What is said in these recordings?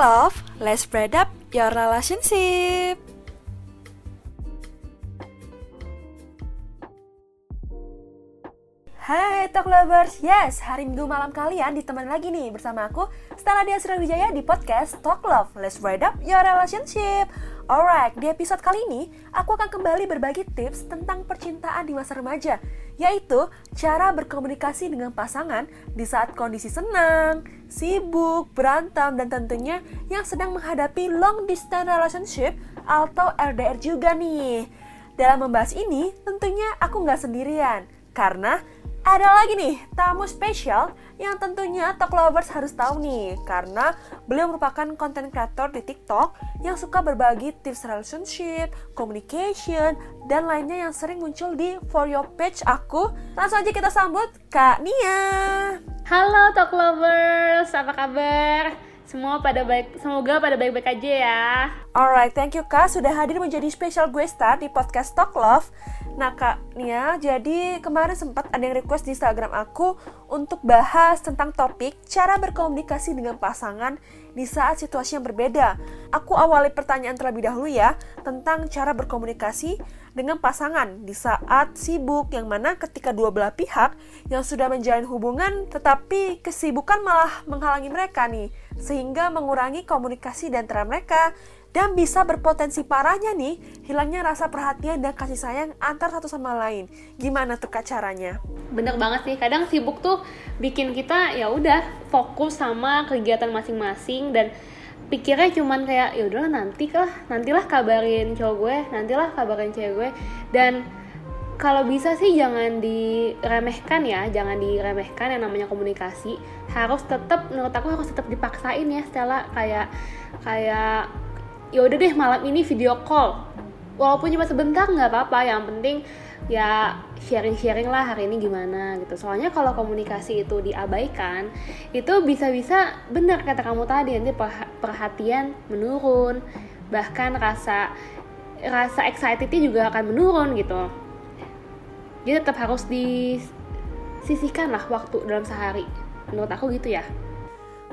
Love, let's spread up your relationship. Hai Talk Lovers, yes, hari minggu malam kalian diteman lagi nih bersama aku, Stella Dia Wijaya di podcast Talk Love, Let's Spread Up Your Relationship. Alright, di episode kali ini, aku akan kembali berbagi tips tentang percintaan di masa remaja, yaitu cara berkomunikasi dengan pasangan di saat kondisi senang, sibuk, berantem, dan tentunya yang sedang menghadapi long distance relationship atau LDR juga nih. Dalam membahas ini, tentunya aku nggak sendirian, karena ada lagi nih tamu spesial yang tentunya Talk Lovers harus tahu nih karena beliau merupakan konten kreator di TikTok yang suka berbagi tips relationship, communication, dan lainnya yang sering muncul di For Your Page aku. Langsung aja kita sambut Kak Nia. Halo Talk Lovers, apa kabar? Semua pada baik, semoga pada baik-baik aja ya. Alright, thank you Kak sudah hadir menjadi special guest star di podcast Talk Love. Nah Kak Nia, jadi kemarin sempat ada yang request di Instagram aku untuk bahas tentang topik cara berkomunikasi dengan pasangan di saat situasi yang berbeda. Aku awali pertanyaan terlebih dahulu ya tentang cara berkomunikasi dengan pasangan di saat sibuk yang mana ketika dua belah pihak yang sudah menjalin hubungan tetapi kesibukan malah menghalangi mereka nih sehingga mengurangi komunikasi di antara mereka dan bisa berpotensi parahnya nih hilangnya rasa perhatian dan kasih sayang antar satu sama lain. Gimana tuh kak caranya? Bener banget sih. Kadang sibuk tuh bikin kita ya udah fokus sama kegiatan masing-masing dan pikirnya cuman kayak ya udahlah nanti lah nantilah kabarin cowok gue nantilah kabarin cewek gue. Dan kalau bisa sih jangan diremehkan ya jangan diremehkan yang namanya komunikasi. Harus tetap menurut aku harus tetap dipaksain ya Stella. Kayak kayak ya udah deh malam ini video call. Walaupun cuma sebentar nggak apa-apa. Yang penting ya sharing-sharing lah hari ini gimana gitu. Soalnya kalau komunikasi itu diabaikan itu bisa-bisa benar kata kamu tadi nanti perhatian menurun. Bahkan rasa rasa excitednya juga akan menurun gitu. Jadi tetap harus disisihkan lah waktu dalam sehari. Menurut aku gitu ya.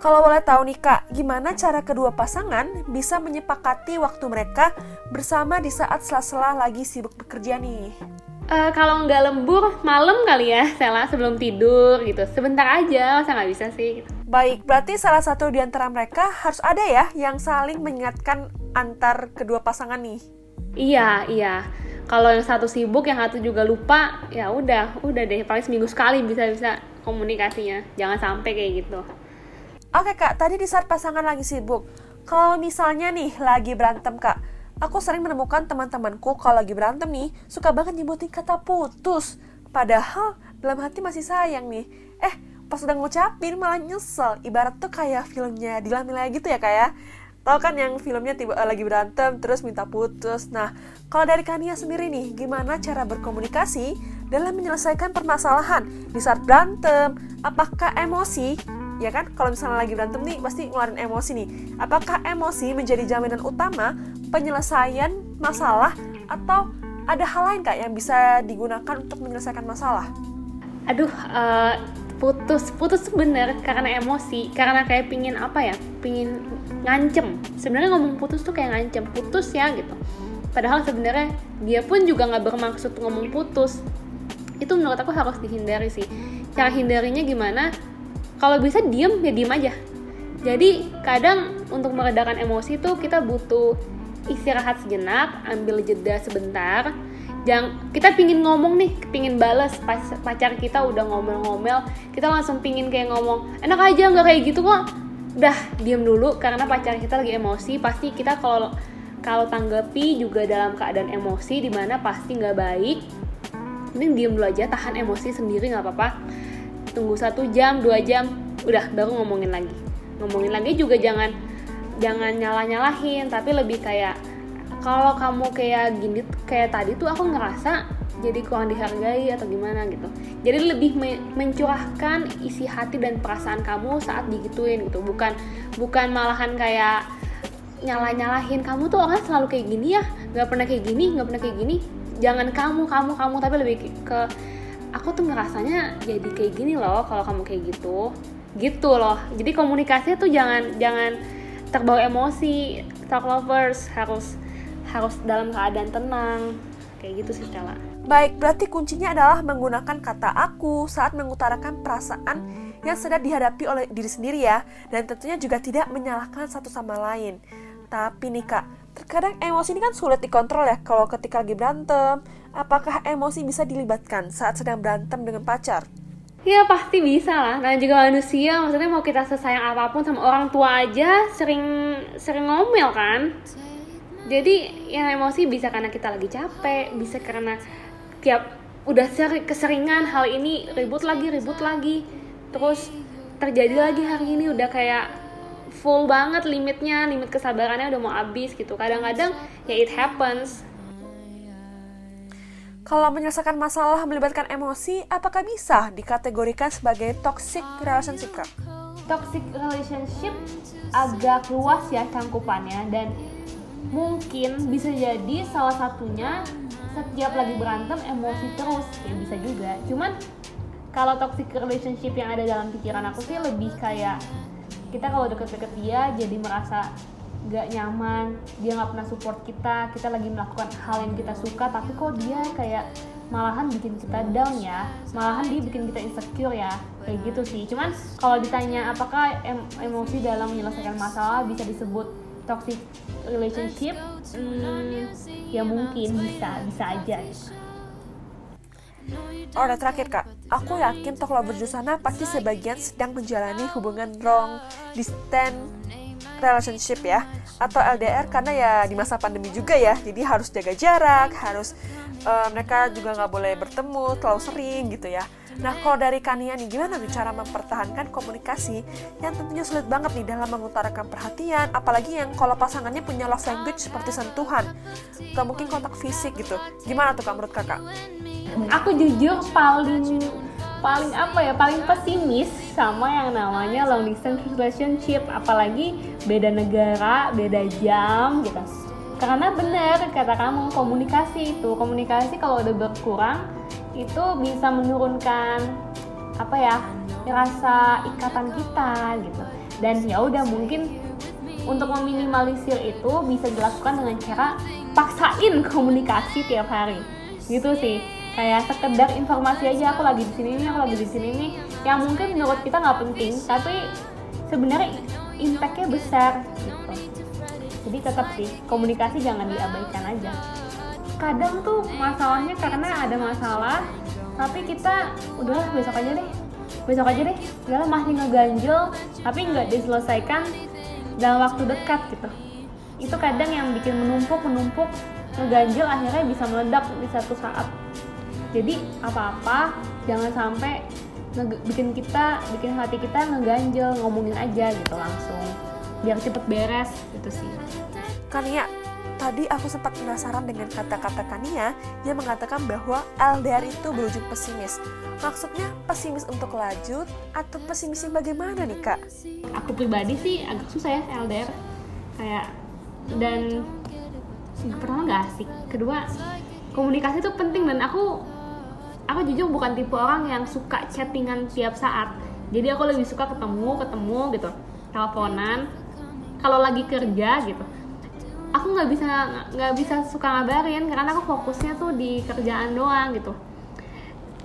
Kalau boleh tahu nih kak, gimana cara kedua pasangan bisa menyepakati waktu mereka bersama di saat sela-sela lagi sibuk bekerja nih? Uh, kalau nggak lembur, malam kali ya, Sela sebelum tidur gitu. Sebentar aja, masa nggak bisa sih? Gitu. Baik, berarti salah satu di antara mereka harus ada ya yang saling mengingatkan antar kedua pasangan nih. Iya, iya. Kalau yang satu sibuk, yang satu juga lupa, ya udah, udah deh. Paling seminggu sekali bisa-bisa komunikasinya. Jangan sampai kayak gitu. Oke kak, tadi di saat pasangan lagi sibuk, kalau misalnya nih lagi berantem kak, aku sering menemukan teman-temanku kalau lagi berantem nih, suka banget nyebutin kata putus. Padahal dalam hati masih sayang nih. Eh, pas udah ngucapin malah nyesel. Ibarat tuh kayak filmnya Dilan Milaya gitu ya kak ya. Tahu kan yang filmnya tiba uh, lagi berantem terus minta putus. Nah, kalau dari Kania sendiri nih, gimana cara berkomunikasi dalam menyelesaikan permasalahan di saat berantem? Apakah emosi ya kan? Kalau misalnya lagi berantem nih pasti ngeluarin emosi nih. Apakah emosi menjadi jaminan utama penyelesaian masalah atau ada hal lain kak yang bisa digunakan untuk menyelesaikan masalah? Aduh uh, putus. Putus bener karena emosi. Karena kayak pingin apa ya? Pingin ngancem. Sebenarnya ngomong putus tuh kayak ngancem. Putus ya gitu. Padahal sebenarnya dia pun juga nggak bermaksud ngomong putus. Itu menurut aku harus dihindari sih. Cara hindarinya gimana kalau bisa diem ya diem aja. Jadi kadang untuk meredakan emosi tuh kita butuh istirahat sejenak ambil jeda sebentar. Jangan kita pingin ngomong nih pingin bales. Pas pacar kita udah ngomel-ngomel kita langsung pingin kayak ngomong enak aja nggak kayak gitu kok. Udah diem dulu karena pacar kita lagi emosi pasti kita kalau kalau tanggapi juga dalam keadaan emosi di mana pasti nggak baik mending diem dulu aja tahan emosi sendiri nggak apa-apa tunggu satu jam dua jam. Udah baru ngomongin lagi. Ngomongin lagi juga jangan jangan nyalah nyalahin tapi lebih kayak kalau kamu kayak gini kayak tadi tuh aku ngerasa jadi kurang dihargai atau gimana gitu. Jadi lebih me mencurahkan isi hati dan perasaan kamu saat digituin gitu. Bukan bukan malahan kayak nyalah nyalahin kamu tuh orang selalu kayak gini ya nggak pernah kayak gini nggak pernah kayak gini. Jangan kamu kamu kamu. Tapi lebih ke aku tuh ngerasanya jadi kayak gini loh kalau kamu kayak gitu. Gitu loh. Jadi komunikasi tuh jangan jangan terbawa emosi. Talk lovers harus harus dalam keadaan tenang. Kayak gitu sih Stella. Baik, berarti kuncinya adalah menggunakan kata aku saat mengutarakan perasaan yang sedang dihadapi oleh diri sendiri ya, dan tentunya juga tidak menyalahkan satu sama lain. Tapi nih kak, terkadang emosi ini kan sulit dikontrol ya. Kalau ketika lagi berantem. Apakah emosi bisa dilibatkan saat sedang berantem dengan pacar? Ya pasti bisa lah. Nah juga manusia, maksudnya mau kita sesayang apa pun sama orang tua aja sering sering ngomel kan. Jadi yang emosi bisa karena kita lagi capek, bisa karena tiap udah sering keseringan hal ini ribut lagi ribut lagi terus terjadi lagi hari ini udah kayak full banget limitnya limit kesabarannya udah mau habis gitu kadang-kadang ya it happens kalau menyelesaikan masalah melibatkan emosi, apakah bisa dikategorikan sebagai toxic relationship, Kak? Toxic relationship agak luas ya cangkupannya dan mungkin bisa jadi salah satunya setiap lagi berantem emosi terus ya bisa juga cuman kalau toxic relationship yang ada dalam pikiran aku sih lebih kayak kita kalau deket-deket dia jadi merasa gak nyaman dia nggak pernah support kita kita lagi melakukan hal yang kita suka tapi kok dia kayak malahan bikin kita down ya? Malahan dia bikin kita insecure ya? Kayak gitu sih. Cuman kalau ditanya apakah em emosi dalam menyelesaikan masalah bisa disebut toxic relationship? Hmm, ya mungkin bisa bisa aja. Oh, dan terakhir kak, aku yakin talk lover sana pasti sebagian sedang menjalani hubungan long distance relationship ya atau LDR karena ya di masa pandemi juga ya jadi harus jaga jarak harus uh, mereka juga nggak boleh bertemu terlalu sering gitu ya Nah, kalau dari Kania nih, gimana nih cara mempertahankan komunikasi yang tentunya sulit banget nih dalam mengutarakan perhatian, apalagi yang kalau pasangannya punya love language seperti sentuhan, atau mungkin kontak fisik gitu. Gimana tuh kak menurut kakak? Aku jujur paling paling apa ya paling pesimis sama yang namanya long distance relationship. Apalagi beda negara beda jam gitu. Karena benar kata kamu komunikasi itu komunikasi kalau udah berkurang itu bisa menurunkan apa ya rasa ikatan kita gitu. Dan ya udah mungkin untuk meminimalisir itu bisa dilakukan dengan cara paksain komunikasi tiap hari. Gitu sih kayak sekedar informasi aja aku lagi di sini nih aku lagi di sini nih. Yang mungkin menurut kita nggak penting tapi sebenarnya impactnya besar gitu. Jadi tetap sih komunikasi jangan diabaikan aja. Kadang tuh masalahnya karena ada masalah tapi kita udahlah besok aja deh besok aja deh. Udahlah masih ngeganjel tapi nggak diselesaikan dalam waktu dekat gitu. Itu kadang yang bikin menumpuk menumpuk ngeganjel akhirnya bisa meledak di satu saat jadi apa-apa jangan sampai bikin kita bikin hati kita ngeganjel ngomongin aja gitu langsung biar cepet beres gitu sih kan ya Tadi aku sempat penasaran dengan kata-kata Kania yang mengatakan bahwa LDR itu berujung pesimis. Maksudnya pesimis untuk lanjut atau pesimis yang bagaimana nih kak? Aku pribadi sih agak susah ya LDR. Kayak dan pertama gak asik. Kedua komunikasi itu penting dan aku aku jujur bukan tipe orang yang suka chattingan tiap saat. Jadi aku lebih suka ketemu ketemu gitu teleponan kalau lagi kerja gitu aku nggak bisa nggak bisa suka ngabarin karena aku fokusnya tuh di kerjaan doang gitu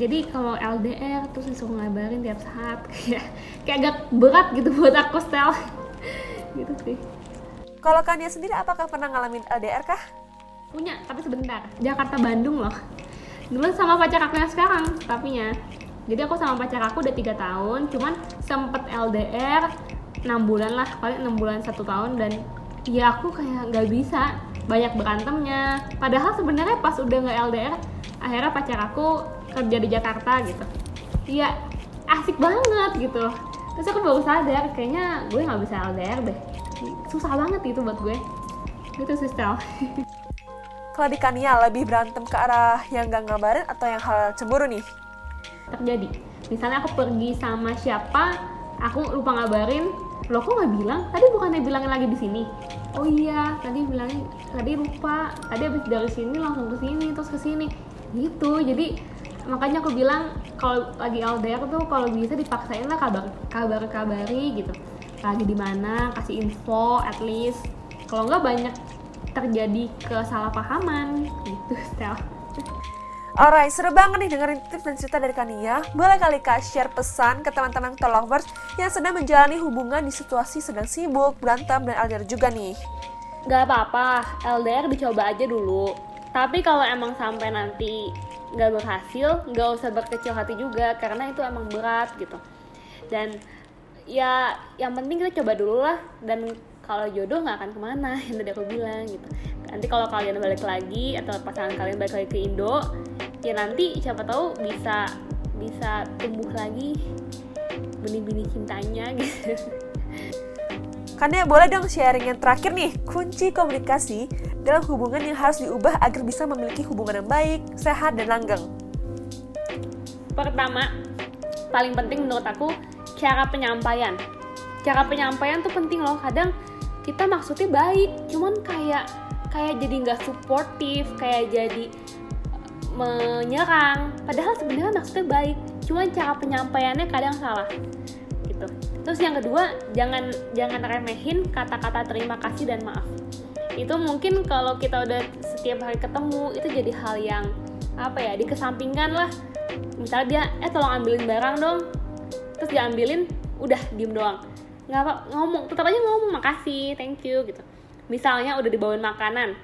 jadi kalau LDR terus disuruh ngabarin tiap saat kayak kayak agak berat gitu buat aku style gitu sih kalau Kania sendiri apakah pernah ngalamin LDR kah? Punya, tapi sebentar. Jakarta Bandung loh. Dulu sama pacar aku yang sekarang, tapi ya. Jadi aku sama pacar aku udah tiga tahun, cuman sempet LDR 6 bulan lah, paling 6 bulan satu tahun dan ya aku kayak nggak bisa banyak berantemnya. Padahal sebenarnya pas udah nggak LDR akhirnya pacar aku kerja di Jakarta gitu. Ya asik banget gitu. Terus aku baru sadar kayaknya gue nggak bisa LDR deh. Susah banget itu buat gue. Itu sih kalau di Kania lebih berantem ke arah yang gak ngabarin atau yang hal cemburu nih? Terjadi. Misalnya aku pergi sama siapa aku lupa ngabarin lo kok nggak bilang? Tadi bukannya bilangin lagi di sini? Oh iya tadi bilangnya tadi lupa. Tadi habis dari sini langsung ke sini terus ke sini. Gitu. Jadi makanya aku bilang kalau lagi LDR tuh kalau bisa dipaksain lah kabar kabar kabari gitu. Lagi di mana kasih info at least. Kalau nggak banyak terjadi kesalahpahaman gitu Stel Alright, seru banget nih dengerin tips dan cerita dari Kania. Boleh kali Kak share pesan ke teman-teman lovers yang sedang menjalani hubungan di situasi sedang sibuk, berantem, dan LDR juga nih. Gak apa-apa, LDR dicoba aja dulu. Tapi kalau emang sampai nanti nggak berhasil, nggak usah berkecil hati juga karena itu emang berat gitu. Dan ya yang penting kita coba dulu lah dan kalau jodoh nggak akan ke mana yang tadi aku bilang gitu nanti kalau kalian balik lagi atau pasangan kalian balik lagi ke Indo ya nanti siapa tahu bisa bisa tumbuh lagi benih-benih cintanya gitu kan ya boleh dong sharing yang terakhir nih kunci komunikasi dalam hubungan yang harus diubah agar bisa memiliki hubungan yang baik, sehat, dan langgeng. Pertama, paling penting menurut aku cara penyampaian. Cara penyampaian tuh penting loh. Kadang kita maksudnya baik, cuman kayak kayak jadi nggak suportif, kayak jadi menyerang. Padahal sebenarnya maksudnya baik cuma cara penyampaiannya kadang salah gitu. Terus yang kedua jangan jangan remehin kata-kata terima kasih dan maaf. Itu mungkin kalau kita udah setiap hari ketemu itu jadi hal yang apa ya dikesampingkan lah. Misalnya dia eh tolong ambilin barang dong. Terus diambilin udah diem doang nggak apa ngomong tetap aja ngomong makasih thank you gitu. Misalnya udah dibawain makanan.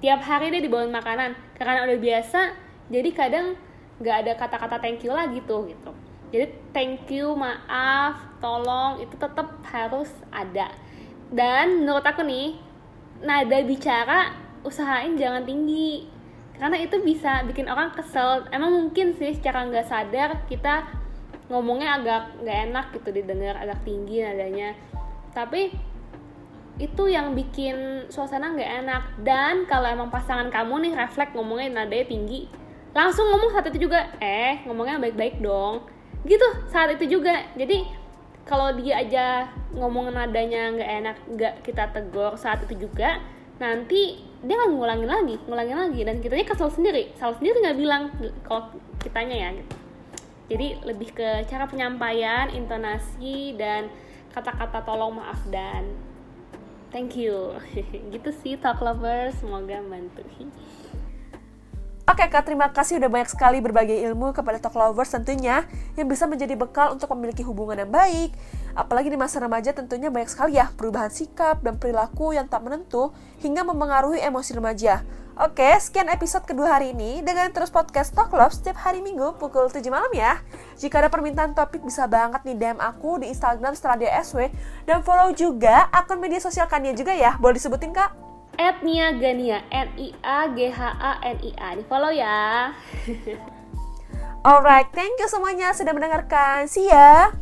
Tiap hari dia dibawain makanan. Karena udah biasa jadi kadang nggak ada kata-kata thank you lagi tuh gitu. Jadi thank you maaf tolong itu tetap harus ada. Dan menurut aku nih nada bicara usahain jangan tinggi. Karena itu bisa bikin orang kesel. Emang mungkin sih secara nggak sadar kita ngomongnya agak nggak enak gitu didengar agak tinggi nadanya. Tapi itu yang bikin suasana nggak enak. Dan kalau emang pasangan kamu nih refleks ngomongnya nadanya tinggi langsung ngomong saat itu juga eh ngomongnya baik-baik dong. Gitu saat itu juga. Jadi kalau dia aja ngomong nadanya nggak enak nggak kita tegur saat itu juga nanti dia akan ngulangin lagi ngulangin lagi. Dan kitanya kesel sendiri. Salah sendiri nggak bilang kalau kitanya ya gitu jadi lebih ke cara penyampaian intonasi dan kata-kata tolong maaf dan thank you gitu sih talk lovers semoga bantu Oke Kak, terima kasih udah banyak sekali berbagi ilmu kepada talk lovers tentunya yang bisa menjadi bekal untuk memiliki hubungan yang baik. Apalagi di masa remaja tentunya banyak sekali ya perubahan sikap dan perilaku yang tak menentu hingga mempengaruhi emosi remaja. Oke, sekian episode kedua hari ini. Dengan terus podcast Talk Love setiap hari Minggu pukul 7 malam ya. Jika ada permintaan topik bisa banget nih DM aku di Instagram setelah SW dan follow juga akun media sosial Kania juga ya. Boleh disebutin Kak? at Niagania N I A G H A N I A di follow ya alright thank you semuanya sudah mendengarkan see ya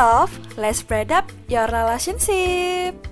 love, let's spread up your relationship.